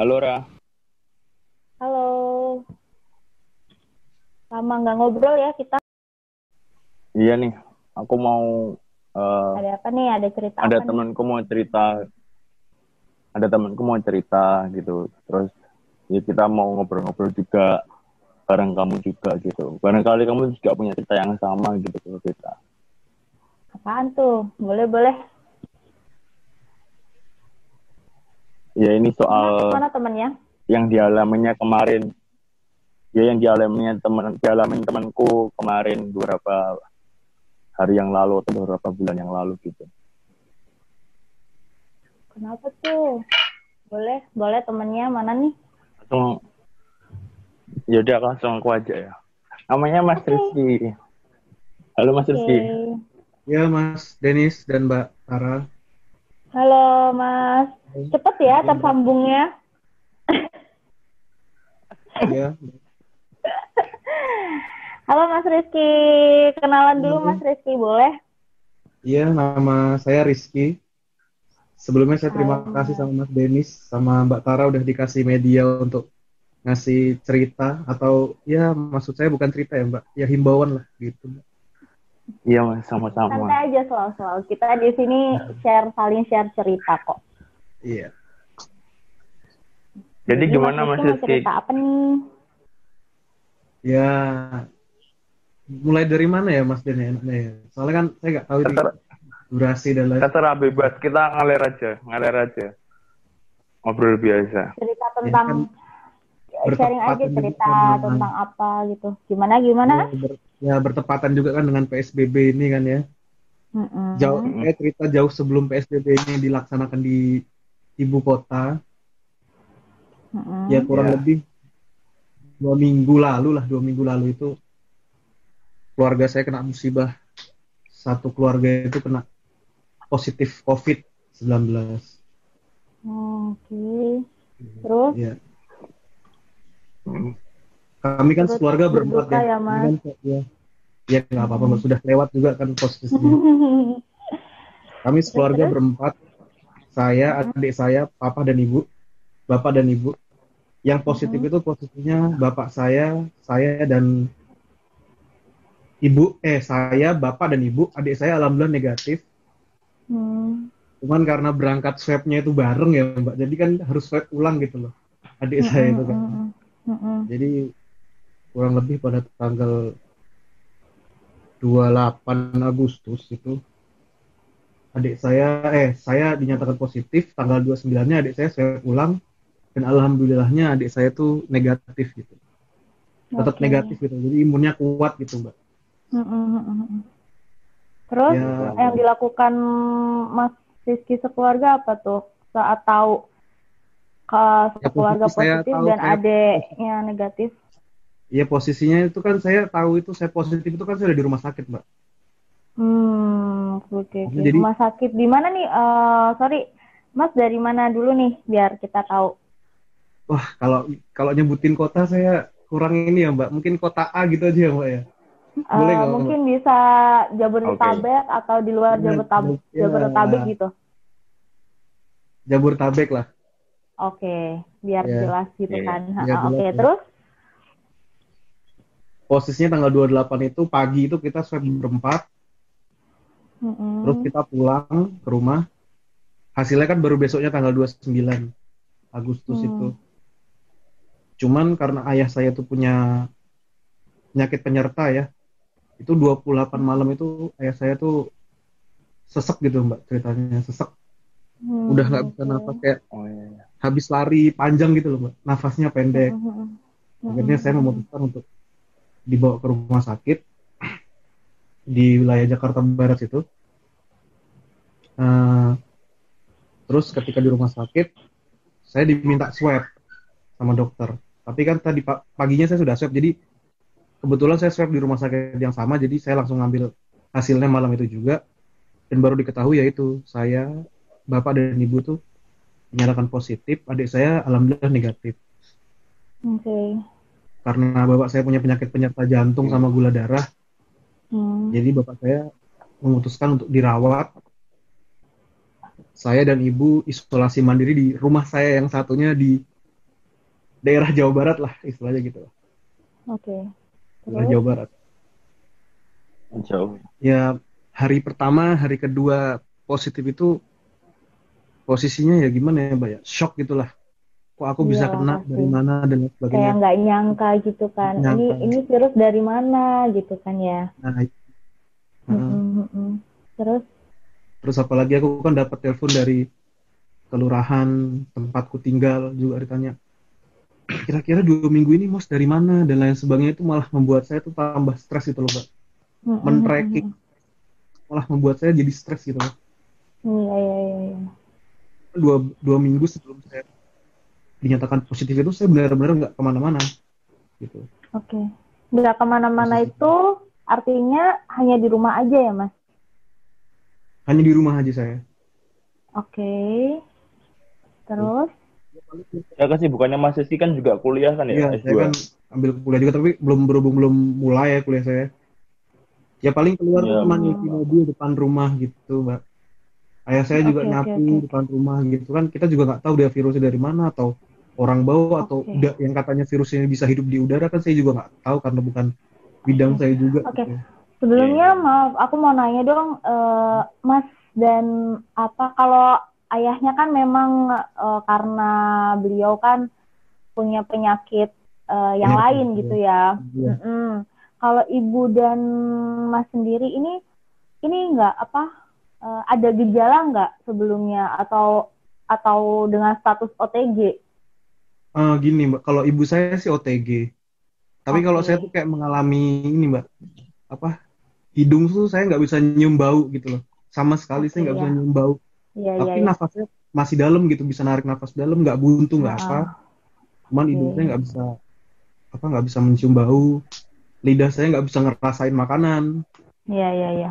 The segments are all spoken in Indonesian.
Halo Ra. Halo. Lama nggak ngobrol ya kita. Iya nih, aku mau uh, Ada apa nih? Ada cerita ada temanku mau cerita ada temanku mau cerita gitu terus ya kita mau ngobrol-ngobrol juga bareng kamu juga gitu barangkali kamu juga punya cerita yang sama gitu ke kita Apaan tuh? Boleh boleh. Ya ini soal Mana temennya? yang dialaminya kemarin ya yang dialaminya teman dialamin temanku kemarin beberapa hari yang lalu atau beberapa bulan yang lalu gitu Kenapa tuh? Boleh, boleh temennya mana nih? langsung ya udah langsung aku aja ya namanya Mas Rizky halo Mas Oke. Rizky Ya Mas Denis dan Mbak Tara. Halo Mas. Cepet ya tersambungnya. Ya, Halo Mas Rizky. Kenalan dulu Halo. Mas Rizky, boleh? iya nama saya Rizky. Sebelumnya saya terima Halo, kasih sama Mas Denis sama Mbak Tara udah dikasih media untuk ngasih cerita atau ya maksud saya bukan cerita ya Mbak, ya himbauan lah gitu. Iya Mas sama-sama Santai aja selalu-selalu. Kita di sini share saling share cerita kok. Iya. jadi gimana Mas Rizky cerita apa nih? Ya mulai dari mana ya Mas Den ya enaknya ya? Soalnya kan saya nggak tahu ini Terserah. durasi dan lain. terserah bebas kita ngalir aja ngalir aja ngobrol biasa Cerita tentang kan sharing aja cerita dengan- tentang apa gitu. Gimana gimana? Ya, ber- ya bertepatan juga kan dengan PSBB ini kan ya. Mm-mm. jauh saya cerita jauh sebelum PSBB ini dilaksanakan di ibu kota Mm-mm. ya kurang Ya. lebih dua minggu lalu lah dua minggu lalu itu keluarga saya kena musibah satu keluarga itu kena positif COVID 19 Oke. Terus ya kami kan sekeluarga berempat ya, ya, Kami Mas. kan, ya ya nggak apa-apa Mbak. sudah lewat juga kan posisinya kami sekeluarga terus? berempat saya adik saya papa dan ibu bapak dan ibu yang positif Mhm. itu posisinya bapak saya saya dan ibu eh saya bapak dan ibu adik saya alhamdulillah negatif Hmm. cuman karena berangkat swabnya itu bareng ya mbak jadi kan harus swab ulang gitu loh adik saya itu kan Mm-mm, mm-mm. jadi kurang lebih pada tanggal 28 Agustus itu adik saya eh saya dinyatakan positif tanggal 29-nya adik saya swab ulang dan alhamdulillahnya adik saya tuh negatif gitu tetap Oke. negatif gitu jadi imunnya kuat gitu mbak Mm-mm, mm-mm. Terus Ya. yang dilakukan Mas Rizky sekeluarga apa tuh saat tahu ke sekeluarga posisi saya positif tahu dan saya- adiknya negatif? Ya posisinya itu kan saya tahu itu saya positif itu kan saya udah di rumah sakit mbak Hmm, oke oke. Jadi- Rumah sakit di mana nih? Eh, sorry, Mas dari mana dulu nih biar kita tahu. wah kalau kalau nyebutin kota saya kurang ini ya mbak mungkin kota A gitu aja ya mbak ya Eh, Boleh Mbak? mungkin bisa Jabodetabek atau di luar Ya, Jabodetabek, ya. Jabodetabek gitu. Jabodetabek lah Oke, biar Ya. jelas gitu Iya, kan. Iya, Oke, jelas, ya. terus? Posisinya tanggal 28 itu pagi itu kita swab berempat Mm-mm. terus kita pulang ke rumah hasilnya kan baru besoknya tanggal 29 Agustus Hmm. itu cuman karena ayah saya tuh punya penyakit penyerta ya itu 28 malam itu ayah saya tuh sesek gitu mbak ceritanya sesek Hmm, udah nggak bisa nafas kayak oh iya, iya. habis lari panjang gitu loh mbak nafasnya pendek Mm-mm. akhirnya saya memutuskan untuk dibawa ke rumah sakit di wilayah Jakarta Barat itu. Eh, terus ketika di rumah sakit, saya diminta swab sama dokter. Tapi kan tadi pa- paginya saya sudah swab, jadi kebetulan saya swab di rumah sakit yang sama, jadi saya langsung ngambil hasilnya malam itu juga. Dan baru diketahui yaitu saya, bapak dan ibu tuh dinyatakan positif, adik saya alhamdulillah negatif Oke. Karena bapak saya punya penyakit penyerta jantung sama gula darah Hmm. jadi bapak saya memutuskan untuk dirawat saya dan ibu isolasi mandiri di rumah saya yang satunya di daerah Jawa Barat lah istilahnya gitu. Oke. Daerah Terus? Jawa Barat. Jauh. Ya hari pertama, hari kedua positif itu posisinya ya gimana ya, Mbak ya? Shock gitulah. Kok aku bisa Iya, kena pasti. dari mana dan lain Kayak sebagainya. nggak nyangka gitu kan. Ini Nyangka. ini virus dari mana gitu kan ya. Nah. Terus? Terus apalagi aku kan dapat telepon dari kelurahan tempatku tinggal juga ditanya kira-kira dua minggu ini mas dari mana dan lain sebagainya itu malah membuat saya tuh tambah stres gitu loh mbak Men-tracking. malah membuat saya jadi stres gitu loh Iya, iya, iya, iya. dua, dua minggu sebelum saya dinyatakan positif itu saya benar-benar nggak ke mana-mana gitu Oke. Nggak ke mana-mana itu artinya hanya di rumah aja ya, Mas? hanya di rumah aja saya Oke. Terus? Ya kan sih bukannya Mas Rizky kan juga kuliah kan Iya, ya saya S2. kan ambil kuliah juga tapi belum berhubung belum mulai ya kuliah saya. Ya paling keluar Iya. cuma nyuci mobil depan rumah gitu, Mbak. Ayah saya juga oke, nyapu oke. depan rumah gitu kan. Kita juga nggak tahu dia virusnya dari mana atau orang bawa atau udah yang katanya virusnya bisa hidup di udara kan saya juga nggak tahu karena bukan bidang saya juga. Oke. gitu. Sebelumnya Iya. maaf, aku mau nanya dong, eh, Mas dan apa kalau ayahnya kan memang eh, karena beliau kan punya penyakit eh, yang Penyakit, lain iya. gitu ya. Iya. Mm-mm. Kalau ibu dan Mas sendiri ini ini nggak apa eh, ada gejala nggak sebelumnya atau atau dengan status OTG? Eh, gini, Mbak, kalau ibu saya sih OTG. Tapi kalau saya tuh kayak mengalami ini, Mbak, apa? Hidung tuh saya nggak bisa nyium bau gitu loh. Sama sekali saya nggak ya. bisa nyium bau. Iya iya tapi iya. nafasnya masih dalam gitu bisa narik nafas dalam nggak buntu nggak Ah, apa cuman Oke. hidung saya nggak bisa apa nggak bisa mencium bau lidah saya nggak bisa ngerasain makanan Iya iya iya.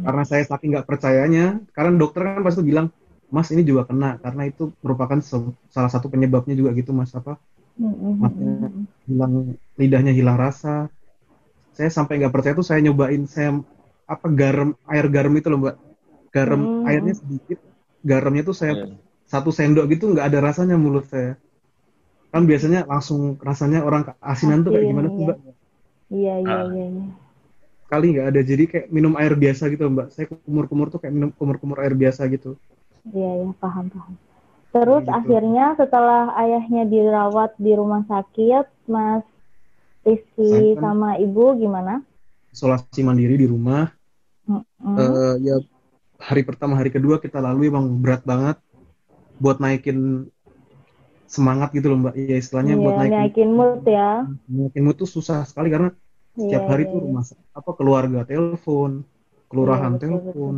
Karena saya saking nggak percayanya karena dokter kan pasti bilang mas ini juga kena karena itu merupakan se- salah satu penyebabnya juga gitu mas apa mm-mm. hilang lidahnya hilang rasa saya sampai nggak percaya tuh saya nyobain saya apa garam air garam itu loh mbak garam Hmm. airnya sedikit garamnya tuh saya Iya. satu sendok gitu nggak ada rasanya mulut saya kan biasanya langsung rasanya orang asinan tuh kayak Asin, gimana sih iya. mbak Iya iya Ah. iya. iya. kali nggak ada jadi kayak minum air biasa gitu mbak saya kumur-kumur tuh kayak minum kumur-kumur air biasa gitu Iya, iya, paham, paham. Terus Gitu. akhirnya setelah ayahnya dirawat di rumah sakit, Mas Rizky Saya kan- sama ibu gimana? isolasi mandiri di rumah Mm-mm. Eh, ya hari pertama hari kedua kita lalui emang berat banget buat naikin semangat gitu loh mbak ya istilahnya Iya, buat naikin naikin mood ya. naikin mood tuh susah sekali karena setiap Iya, hari iya, tuh iya. rumah apa keluarga telepon kelurahan Iya, betul, telepon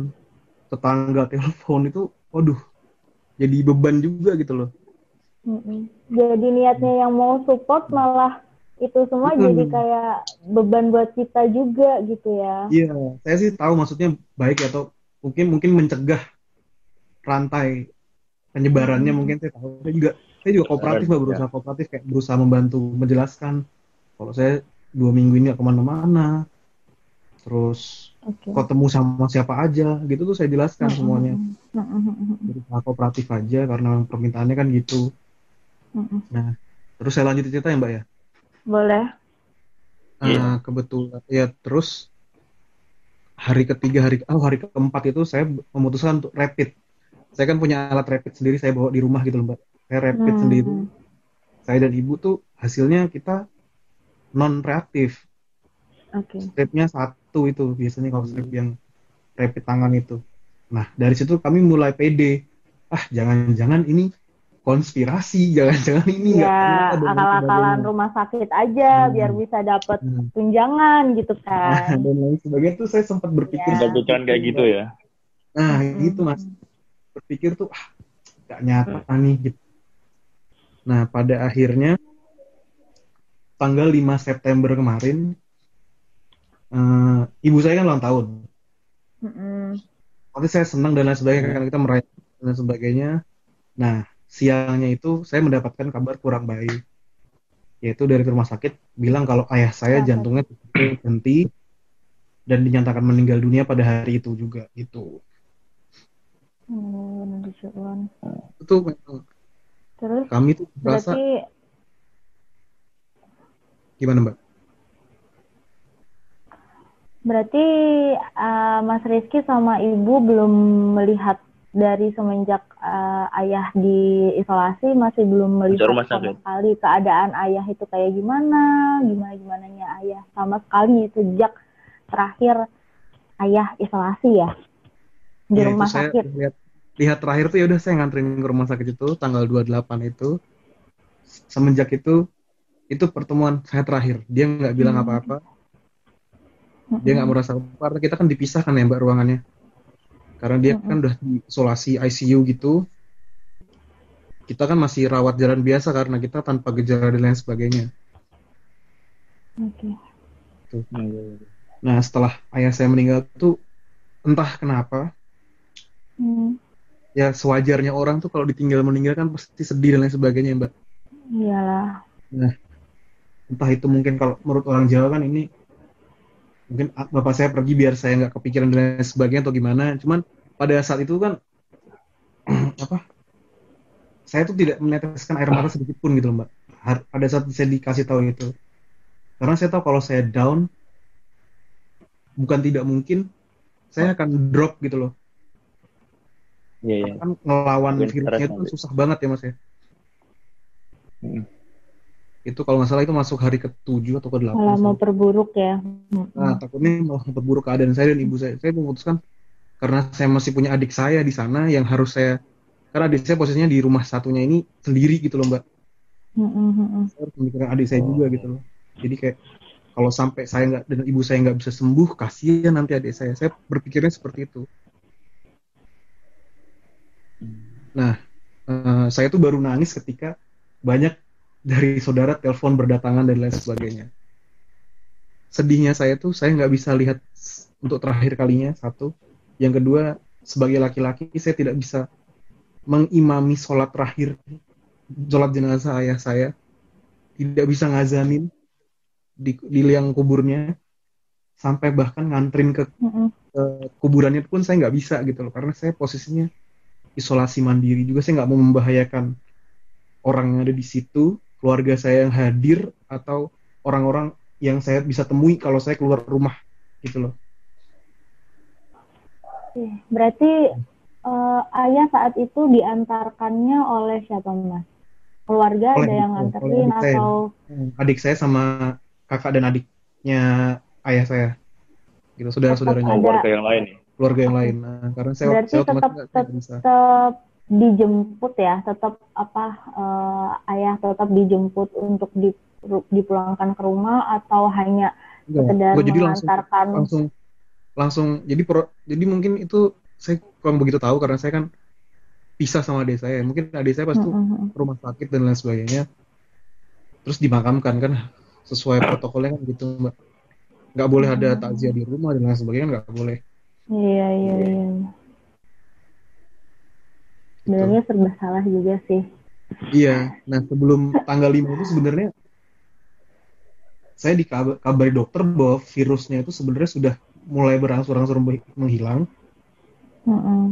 tetangga telepon itu waduh jadi beban juga gitu loh. Jadi niatnya yang mau support malah itu semua Mm-mm. jadi kayak beban buat kita juga gitu ya. iya saya sih tahu maksudnya baik atau mungkin mungkin mencegah rantai penyebarannya Hmm. mungkin saya tahu saya juga saya juga kooperatif mbak Iya. berusaha kooperatif kayak berusaha membantu menjelaskan kalau saya dua minggu ini ke mana-mana terus Oke. ketemu sama siapa aja gitu tuh saya jelaskan Mm-mm. semuanya Mm-mm. berusaha kooperatif aja karena permintaannya kan gitu Mm-mm. terus saya lanjut cerita ya mbak ya Boleh. Iya. Eh, kebetulan ya terus hari ketiga hari oh hari keempat itu saya memutuskan untuk rapid saya kan punya alat rapid sendiri saya bawa di rumah gitu loh mbak saya rapid Hmm. sendiri saya dan ibu tuh hasilnya kita non reaktif Oke. stripnya satu itu biasanya kalau strip yang rapid tangan itu nah dari situ kami mulai pede ah jangan-jangan ini konspirasi jangan-jangan ini Ya, lain akal-akalan rumah sakit aja Hmm. biar bisa dapat Nah, tunjangan gitu kan. dan lain sebagainya tuh saya sempat berpikir Ya. Pikiran kayak gitu ya. nah Mm-mm. gitu mas berpikir tuh ah gak nyata nih gitu nah pada akhirnya tanggal 5 September kemarin eh, ibu saya kan ulang tahun Mm-mm. Nanti saya senang dan lain sebagainya karena kita merayakan dan sebagainya. Nah, siangnya itu saya mendapatkan kabar kurang baik. Yaitu dari rumah sakit bilang kalau ayah saya jantungnya berhenti dan dinyatakan meninggal dunia pada hari itu juga gitu. Oh, Juan. Itu Terus kami tuh merasa berarti gimana mbak? Berarti eh, Mas Rizky sama Ibu belum melihat dari semenjak eh, ayah diisolasi masih belum melihat rumah sama sakit. sekali keadaan ayah itu kayak gimana, gimana gimananya ayah sama sekali sejak terakhir ayah isolasi ya di Ya, rumah sakit. lihat lihat terakhir tuh ya udah saya nganterin ke rumah sakit itu tanggal 28 itu semenjak itu itu pertemuan saya terakhir dia nggak bilang Hmm. apa-apa dia nggak merasa karena kita kan dipisahkan ya mbak ruangannya. Karena dia kan udah di isolasi ICU gitu. Kita kan masih rawat jalan biasa karena kita tanpa gejala dan lain sebagainya. Oke. nah setelah ayah saya meninggal tuh entah kenapa Hmm, ya sewajarnya orang tuh kalau ditinggal meninggal kan pasti sedih dan lain sebagainya mbak. Iyalah. entah itu mungkin kalau menurut orang Jawa kan ini mungkin ah, bapak saya pergi biar saya nggak kepikiran dan lain sebagainya atau gimana. Cuman pada saat itu kan apa saya tuh tidak meneteskan air mata sedikit pun gitu loh mbak. Pada saat saya dikasih tahu itu. Karena saya tahu kalau saya down bukan tidak mungkin saya akan drop gitu loh. Iya, iya. kan ngelawan virusnya itu susah banget ya mas ya. Hmm. Itu kalau nggak salah itu masuk hari ke-7 atau ke-8 Malah mau perburuk ya. Nah, takutnya malah memperburuk keadaan saya dan ibu saya. Saya memutuskan karena saya masih punya adik saya di sana yang harus saya karena adik saya posisinya di rumah satunya ini sendiri gitu loh, Mbak. Hmm, hmm, hmm, hmm. Saya harus memikirkan adik saya juga gitu loh. Jadi kayak kalau sampai saya nggak dan ibu saya nggak bisa sembuh, kasihan nanti adik saya. Saya berpikirnya seperti itu. Nah, eh, saya tuh baru nangis ketika banyak dari saudara telepon berdatangan dan lain sebagainya. Sedihnya saya tuh saya nggak bisa lihat untuk terakhir kalinya satu. Yang kedua sebagai laki-laki saya tidak bisa mengimami sholat terakhir sholat jenazah ayah saya tidak bisa ngazanin di, di liang kuburnya sampai bahkan nganterin ke, ke kuburannya pun saya nggak bisa gitu loh karena saya posisinya isolasi mandiri juga saya nggak mau membahayakan orang yang ada di situ keluarga saya yang hadir atau orang-orang yang saya bisa temui kalau saya keluar rumah gitu loh Berarti eh, ayah saat itu diantarkannya oleh siapa mas? Keluarga Oleh ada yang nganterin adik saya. atau adik saya sama kakak dan adiknya ayah saya gitu saudara-saudaranya warga yang lain nih. keluarga yang lain nah, karena saya, Berarti saya tetap- bisa tetap dijemput ya? Tetap apa eh, ayah tetap dijemput untuk di- dipulangkan ke rumah atau hanya sekedar jadi langsung mengantarkan? langsung langsung jadi pro, jadi mungkin itu saya kurang begitu tahu karena saya kan pisah sama adik saya mungkin adik saya pas itu Hmm, hmm, hmm. rumah sakit dan lain sebagainya terus dimakamkan kan sesuai protokolnya kan gitu mbak nggak boleh ada Hmm. takziah di rumah dan lain sebagainya nggak boleh Iya iya iya. Gitu. Sebenarnya serba salah juga sih. Iya, nah sebelum tanggal 5 itu sebenarnya saya dikabari dokter bahwa virusnya itu sebenarnya sudah mulai berangsur-angsur menghilang. Hmm, hmm.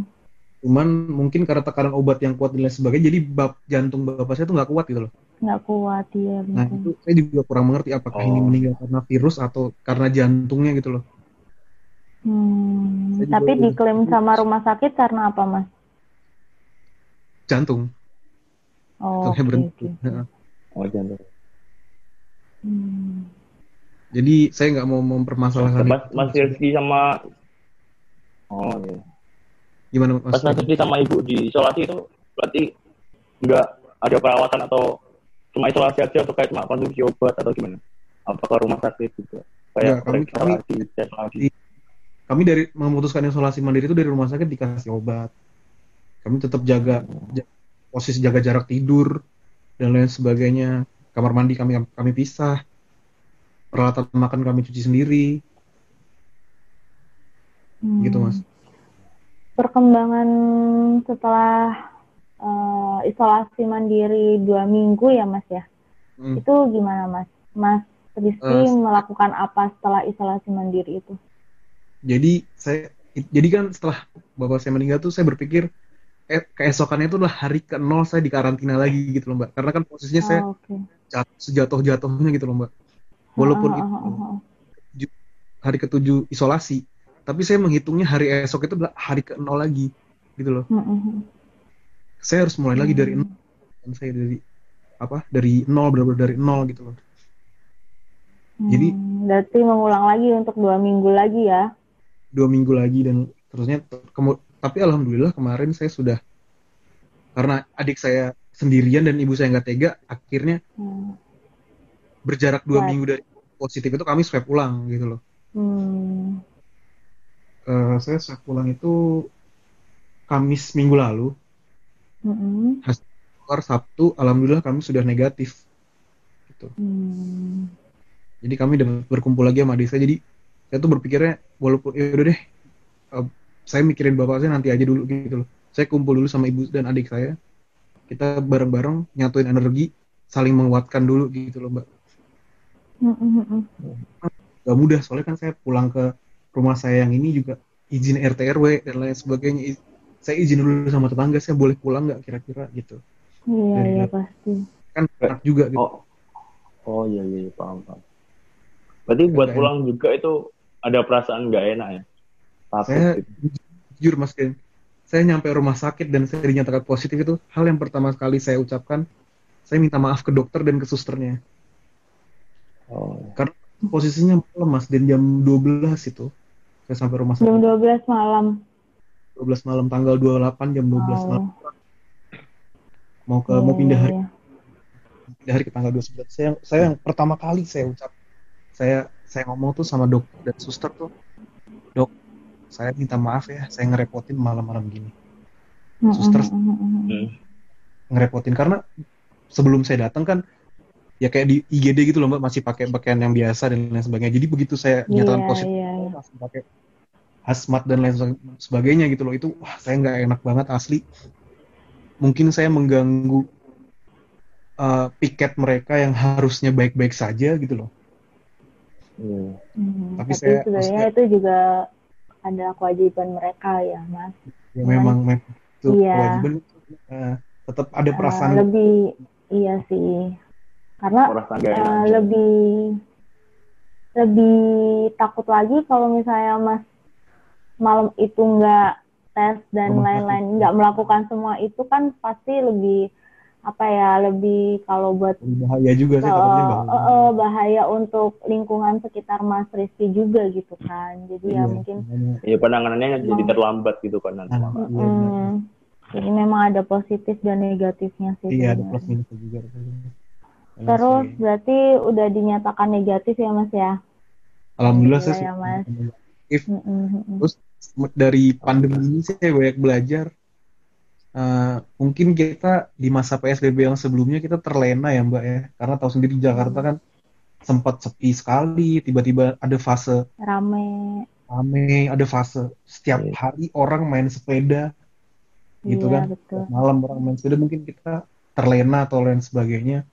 Cuman mungkin karena tekanan obat yang kuat dan lain sebagainya, jadi bab jantung bapak saya tuh nggak kuat gitu loh. Nggak kuat ya Nah itu saya juga kurang mengerti apakah ini Oh. meninggal karena virus atau karena jantungnya gitu loh. Hmm, tapi diklaim sama rumah sakit karena apa mas? Jantung, Oh, jantungnya oke, berhenti. oke. Nah, Oh, jantung. Hmm. jadi saya nggak mau mempermasalahkan Mas, itu. Mas Rizky sama Oh iya. Gimana mas? Pas Mas Rizky sama ibu di isolasi itu berarti nggak ada perawatan atau cuma isolasi aja atau kayak cuma konsumsi obat atau gimana? Apakah rumah sakit juga? Kayak kami- periksa kami- lagi, tes lagi. Kami dari memutuskan isolasi mandiri itu dari rumah sakit dikasih obat. Kami tetap jaga ja- posisi jaga jarak tidur dan lain sebagainya. Kamar mandi kami kami pisah. Peralatan makan kami cuci sendiri. Hmm. Gitu, Mas. Perkembangan setelah eh, isolasi mandiri dua minggu ya mas ya? Hmm. Itu gimana mas? Mas Rizky Eh, melakukan apa setelah isolasi mandiri itu? Jadi saya jadi kan setelah bapak saya meninggal tuh saya berpikir eh, keesokannya itu adalah hari ke nol saya di karantina lagi gitu loh mbak karena kan posisinya saya Oh, Oke. jat- sejatuh-jatuhnya gitu loh mbak walaupun ah, itu ah, ah. hari ketujuh isolasi tapi saya menghitungnya hari esok itu adalah hari ke nol lagi gitu loh Hmm, hmm, hmm. saya harus mulai lagi dari nol dan saya dari apa dari nol benar-benar dari nol gitu loh Jadi- Hmm, berarti mengulang lagi untuk dua minggu lagi ya. dua minggu lagi dan terusnya kemu- tapi alhamdulillah kemarin saya sudah karena adik saya sendirian dan ibu saya nggak tega akhirnya Hmm. berjarak dua Swab. minggu dari positif itu kami swab ulang gitu loh Hmm. Eh, saya swab ulang itu Kamis minggu lalu Hmm. keluar Sabtu alhamdulillah kami sudah negatif gitu Hmm. jadi kami dapat berkumpul lagi sama adik saya jadi saya tuh berpikirnya walaupun ya udah deh eh, saya mikirin bapak saya nanti aja dulu gitu loh saya kumpul dulu sama ibu dan adik saya kita bareng-bareng nyatuin energi saling menguatkan dulu gitu loh mbak Hmm, hmm, hmm, hmm. gak mudah soalnya kan saya pulang ke rumah saya yang ini juga izin RT RW dan lain sebagainya saya izin dulu sama tetangga saya boleh pulang nggak kira-kira gitu Iya, iya pasti. kan enak juga gitu Oh, oh iya iya paham paham. Berarti buat Nggak pulang juga itu ada perasaan nggak enak ya? Saya- gitu. jujur mas Ken. Saya nyampe rumah sakit dan saya dinyatakan positif itu hal yang pertama kali saya ucapkan saya minta maaf ke dokter dan ke susternya. Oh, posisinya malam mas dan jam 12 itu saya sampai rumah Jam sakit 12 malam. 12 malam tanggal 28 jam 12 malam. Wow. mau ke Iya, mau pindah iya, hari. iya. pindah hari ke tanggal 29 saya saya yang pertama kali saya ucap. Saya saya ngomong tuh sama dokter dan suster tuh. Dok saya minta maaf ya saya ngerepotin malam-malam gini Hmm, Suster- hmm, hmm, hmm, hmm. hmm. ngerepotin karena sebelum saya datang kan ya kayak di IGD gitu loh mbak masih pakai pakaian yang biasa dan lain sebagainya jadi begitu saya nyatakan Iya, positif iya, saya iya. langsung pakai hazmat dan lain sebagainya gitu loh itu wah saya nggak enak banget asli mungkin saya mengganggu uh, piket mereka yang harusnya baik-baik saja gitu loh. Hmm, Tapi Tapi, saya- sebenarnya maksudnya- itu juga ada kewajiban mereka ya, Mas. ya memang memang itu Iya. kewajiban uh, tetap ada Eh, perasaan lebih iya sih. Karena. Eh, aja. lebih lebih takut lagi kalau misalnya mas malam itu nggak tes dan lain-lain nggak melakukan semua itu kan pasti lebih apa ya lebih kalau buat lebih bahaya juga sih eh, bahaya. eh, bahaya untuk lingkungan sekitar Mas Rizky juga gitu kan jadi Iya, ya mungkin. Iya penanganannya jadi Emang- terlambat gitu kan nanti. Benar. mm, jadi memang ada positif dan negatifnya sih iya ada plus minusnya juga terus sih. berarti udah dinyatakan negatif ya Mas ya alhamdulillah saya Iya ya, Mas. If- Mm, mm, mm, mm. Terus dari pandemi ini saya banyak belajar. Eh, mungkin kita di masa PSBB yang sebelumnya kita terlena ya Mbak ya, karena tahu sendiri Jakarta kan sempat sepi sekali, tiba-tiba ada fase rame rame, ada fase setiap Iya. hari orang main sepeda, gitu iya kan, betul malam orang main sepeda mungkin kita terlena atau lain sebagainya.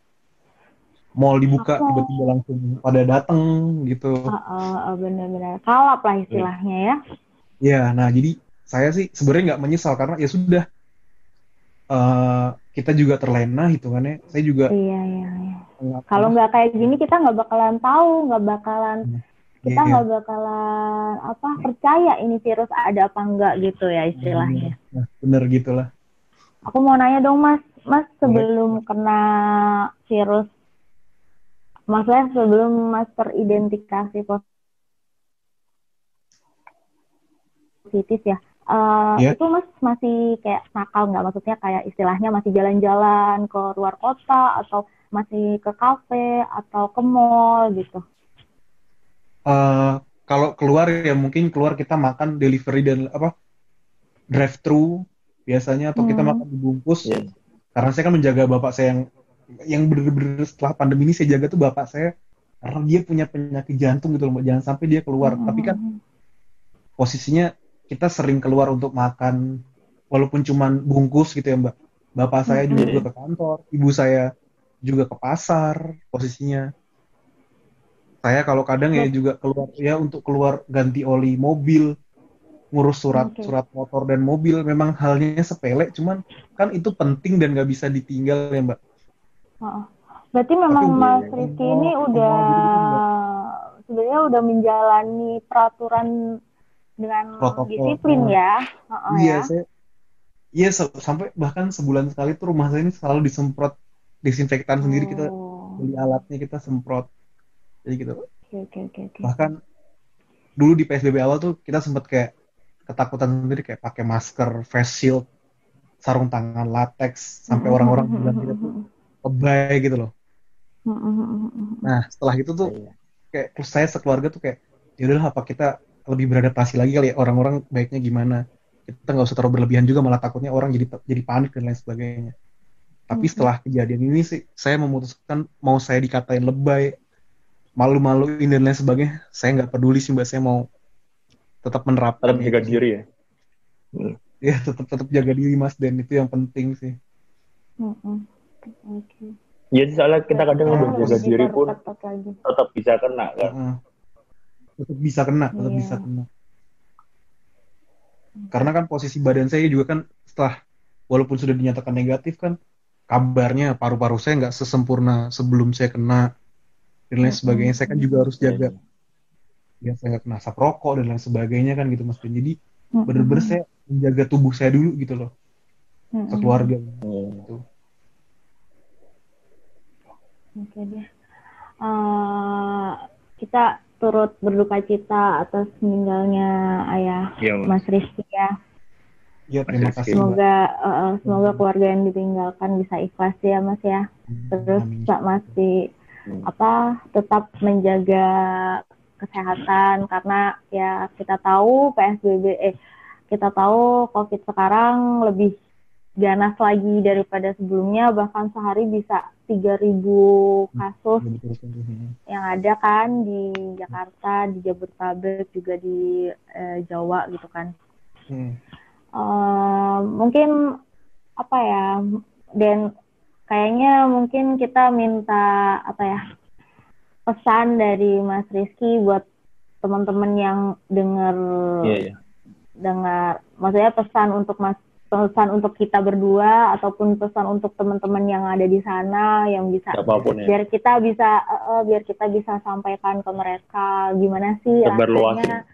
Mall dibuka Aku- tiba-tiba langsung pada datang gitu. Ah, benar-benar kalap lah istilahnya ya Ya, nah jadi saya sih sebenarnya nggak menyesal karena ya sudah eh, kita juga terlena hitungannya. Saya juga iya iya iya. Kalau nggak kayak gini kita nggak bakalan tahu nggak bakalan kita Iya. nggak bakalan apa percaya ini virus ada apa enggak gitu ya istilahnya. Nah, bener gitulah. aku mau nanya dong mas. Mas sebelum kena virus maksudnya sebelum mas teridentifikasi positif ya eh, Iya. itu mas masih kayak nakal nggak maksudnya kayak istilahnya masih jalan-jalan ke luar kota atau masih ke kafe atau ke mall gitu Eh, kalau keluar ya mungkin keluar kita makan delivery dan apa drive thru biasanya atau kita Hmm. makan dibungkus. Iya. Karena saya kan menjaga bapak saya yang yang bener-bener setelah pandemi ini saya jaga tuh bapak saya karena dia punya penyakit jantung gitu loh, jangan sampai dia keluar. Hmm, Tapi kan hmm, posisinya kita sering keluar untuk makan walaupun cuman bungkus gitu ya mbak bapak saya juga, Mhm. juga ke kantor ibu saya juga ke pasar posisinya saya kalau kadang ya juga keluar ya untuk keluar ganti oli mobil ngurus surat Oke. surat motor dan mobil memang halnya sepele cuman kan itu penting dan nggak bisa ditinggal ya mbak. Berarti memang Tapi Mas iya, mau- ini udah sebenarnya udah menjalani peraturan dengan Protokol. disiplin ya. Heeh, iya ya. saya iya sampai bahkan sebulan sekali tuh rumah saya ini selalu disemprot disinfektan sendiri kita Oh, beli alatnya kita semprot jadi gitu Oke oke oke oke. bahkan dulu di PSBB awal tuh kita sempat kayak ketakutan sendiri kayak pakai masker face shield sarung tangan latex sampai orang-orang bilang kita tuh lebay gitu loh nah setelah itu tuh Iya. kayak terus saya sekeluarga tuh kayak ya udahlah apa kita lebih beradaptasi lagi kali ya orang-orang baiknya gimana kita nggak usah terlalu berlebihan juga malah takutnya orang jadi jadi panik dan lain sebagainya tapi Mhm. setelah kejadian ini sih saya memutuskan mau saya dikatain lebay malu-maluin dan lain sebagainya saya nggak peduli sih mbak saya mau tetap menerapkan Tetap jaga diri ya. ya tetap tetap jaga diri mas dan itu yang penting sih Oke. Ya soalnya kita kadang udah Sekarang jaga diri pun tetap bisa kena kan. Heeh. Tetap bisa kena tetap Iya. bisa kena. Karena kan posisi badan saya juga kan setelah walaupun sudah dinyatakan negatif kan kabarnya paru-paru saya nggak sesempurna sebelum saya kena dan lain sebagainya. Saya kan juga harus jaga. Iya. ya saya nggak kena asap rokok dan lain sebagainya kan gitu mas jadi bener-bener saya menjaga tubuh saya dulu gitu loh. Sekeluarga. Iya. Oke deh. Eh, kita turut berduka cita atas meninggalnya ayah Iya, Mas Rizky ya. ya terima Mas kasih Semoga eh, semoga keluarga yang ditinggalkan bisa ikhlas ya Mas ya. Terus Amin. Pak masih Hmm. apa tetap menjaga kesehatan karena ya kita tahu PSBB eh kita tahu COVID sekarang lebih ganas lagi daripada sebelumnya bahkan sehari bisa 3000 kasus. Hmm. yang ada kan di Jakarta, di Jabodetabek juga di eh, Jawa gitu kan. Hmm. Eh, mungkin apa ya dan kayaknya mungkin kita minta apa ya pesan dari Mas Rizky buat teman-teman yang dengar Iya, iya. dengar maksudnya pesan untuk Mas pesan untuk kita berdua ataupun pesan untuk teman-teman yang ada di sana yang bisa Siapa pun ya. biar kita bisa eh, eh, biar kita bisa sampaikan ke mereka gimana sih rasanya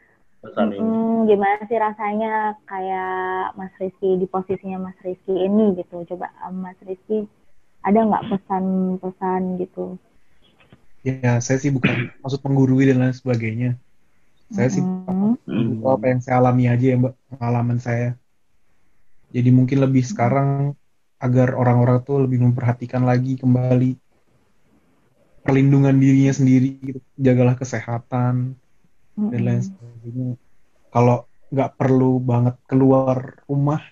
pesan ini. Mm, gimana sih rasanya kayak Mas Rizky di posisinya Mas Rizky ini gitu coba eh, Mas Rizky ada nggak pesan-pesan gitu ya saya sih bukan maksud menggurui dan lain sebagainya saya sih Mm, Hmm. Apa yang saya alami aja ya mbak pengalaman saya jadi mungkin lebih sekarang agar orang-orang tuh lebih memperhatikan lagi kembali perlindungan dirinya sendiri gitu. jagalah kesehatan mm, dan lain sebagainya. Kalau nggak perlu banget keluar rumah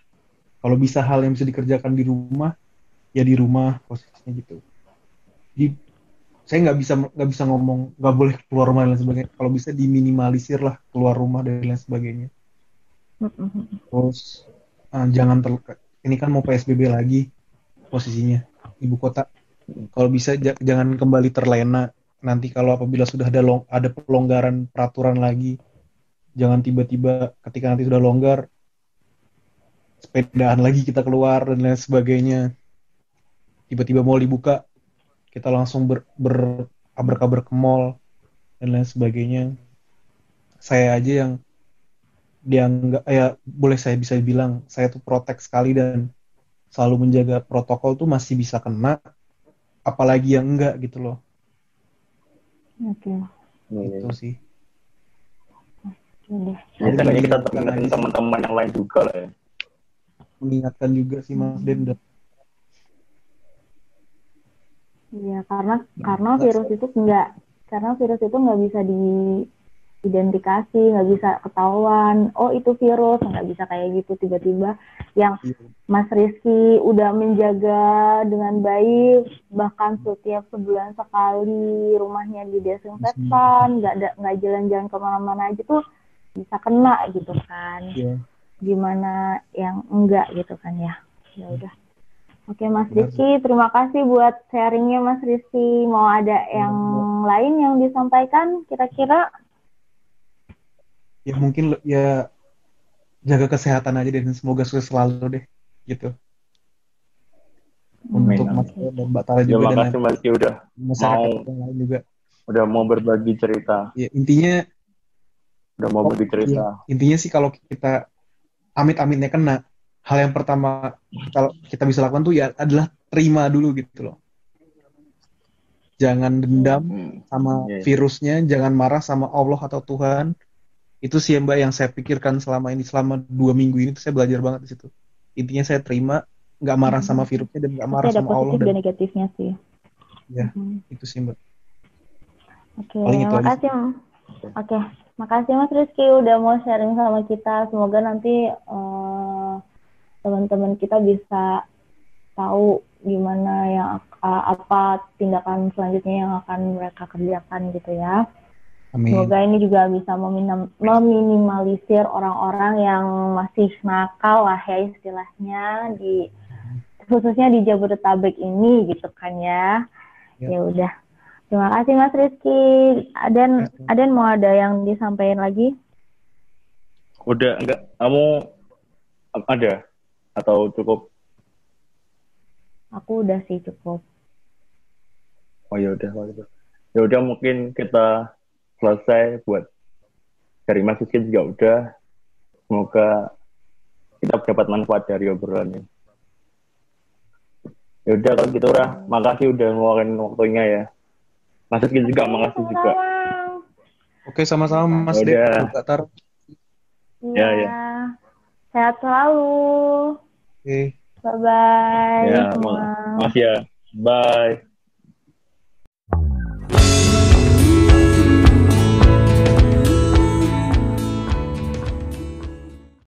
kalau bisa hal yang bisa dikerjakan di rumah ya di rumah posisinya gitu. Di saya nggak bisa nggak bisa ngomong nggak boleh keluar rumah dan lain sebagainya. Kalau bisa diminimalisir lah keluar rumah dan lain sebagainya. Mm, mm, mm. terus eh, jangan ter ini kan mau psbb lagi posisinya ibu kota. Kalau bisa ja- jangan kembali terlena. Nanti kalau apabila sudah ada long, ada pelonggaran peraturan lagi jangan tiba-tiba ketika nanti sudah longgar sepedaan lagi kita keluar dan lain sebagainya. Tiba-tiba mau dibuka kita langsung ber, ber kabar-kabar ke mall dan lain sebagainya. Saya aja yang dia nggak ya boleh saya bisa bilang saya tuh protek sekali dan selalu menjaga protokol tuh masih bisa kena apalagi yang enggak gitu loh. Oke. Iya. itu sih. Oke. Deh Ya, seenggaknya kita tetap ingetin teman-teman yang lain juga lah ya. mengingatkan juga sih Mas Den dan Iya, karena karena virus itu enggak karena virus itu nggak bisa diidentifikasi, nggak bisa ketahuan. Oh itu virus, nggak bisa kayak gitu tiba-tiba. Yang Mas Rizky udah menjaga dengan baik, bahkan setiap sebulan sekali rumahnya didesinfektan, nggak ada nggak jalan-jalan ke mana-mana aja tuh bisa kena gitu kan. Iya. Gimana yang enggak gitu kan ya? Ya udah. Oke Mas Rizky, terima kasih buat sharingnya Mas Rizky. Mau ada yang lain yang disampaikan kira-kira? Ya mungkin ya jaga kesehatan aja deh dan semoga sukses selalu deh gitu Amin, untuk. Mas dan Mbak Tara Ya juga dan makasih Mas Ki udah masyarakat mau- yang lain juga udah mau berbagi cerita, ya intinya udah mau berbagi cerita. iya. intinya sih kalau kita amit-amitnya kena hal yang pertama kalau kita bisa lakukan tuh ya adalah terima dulu gitu loh jangan dendam Hmm. sama Iya. virusnya jangan marah sama Allah atau Tuhan itu sih mbak yang saya pikirkan selama ini selama dua minggu ini tuh saya belajar banget di situ intinya saya terima nggak marah sama virusnya dan nggak marah sama Allah positif dan dan negatifnya sih. Ya. Mhm. itu sih mbak Oke, Paling itu aja makasih. Oke, makasih Mas Rizky udah mau sharing sama kita. Semoga nanti eh, teman-teman kita bisa tahu gimana yang eh, apa tindakan selanjutnya yang akan mereka kerjakan gitu ya. Amin Semoga ini juga bisa meminim- meminimalisir orang-orang yang masih nakal lah ya istilahnya di khususnya di Jabodetabek ini gitu kan ya. Ya. Ya udah. Terima kasih Mas Rizky. Aden, Aden mau ada yang disampaikan lagi? Udah enggak kamu ada atau cukup? Aku udah sih cukup. Oh ya udah kalau gitu. Ya udah mungkin kita selesai buat dari Mas Rizky juga udah. Semoga kita dapat manfaat dari obrolan ini. Ya udah kalau gitu Rah, makasih udah ngeluarin waktunya ya. Mas Rizky juga makasih juga. Oke sama-sama Mas Ya Dek Iya. Ya, ya. Sehat selalu. oke Bye-bye Ya, semua. Mas ya. Bye.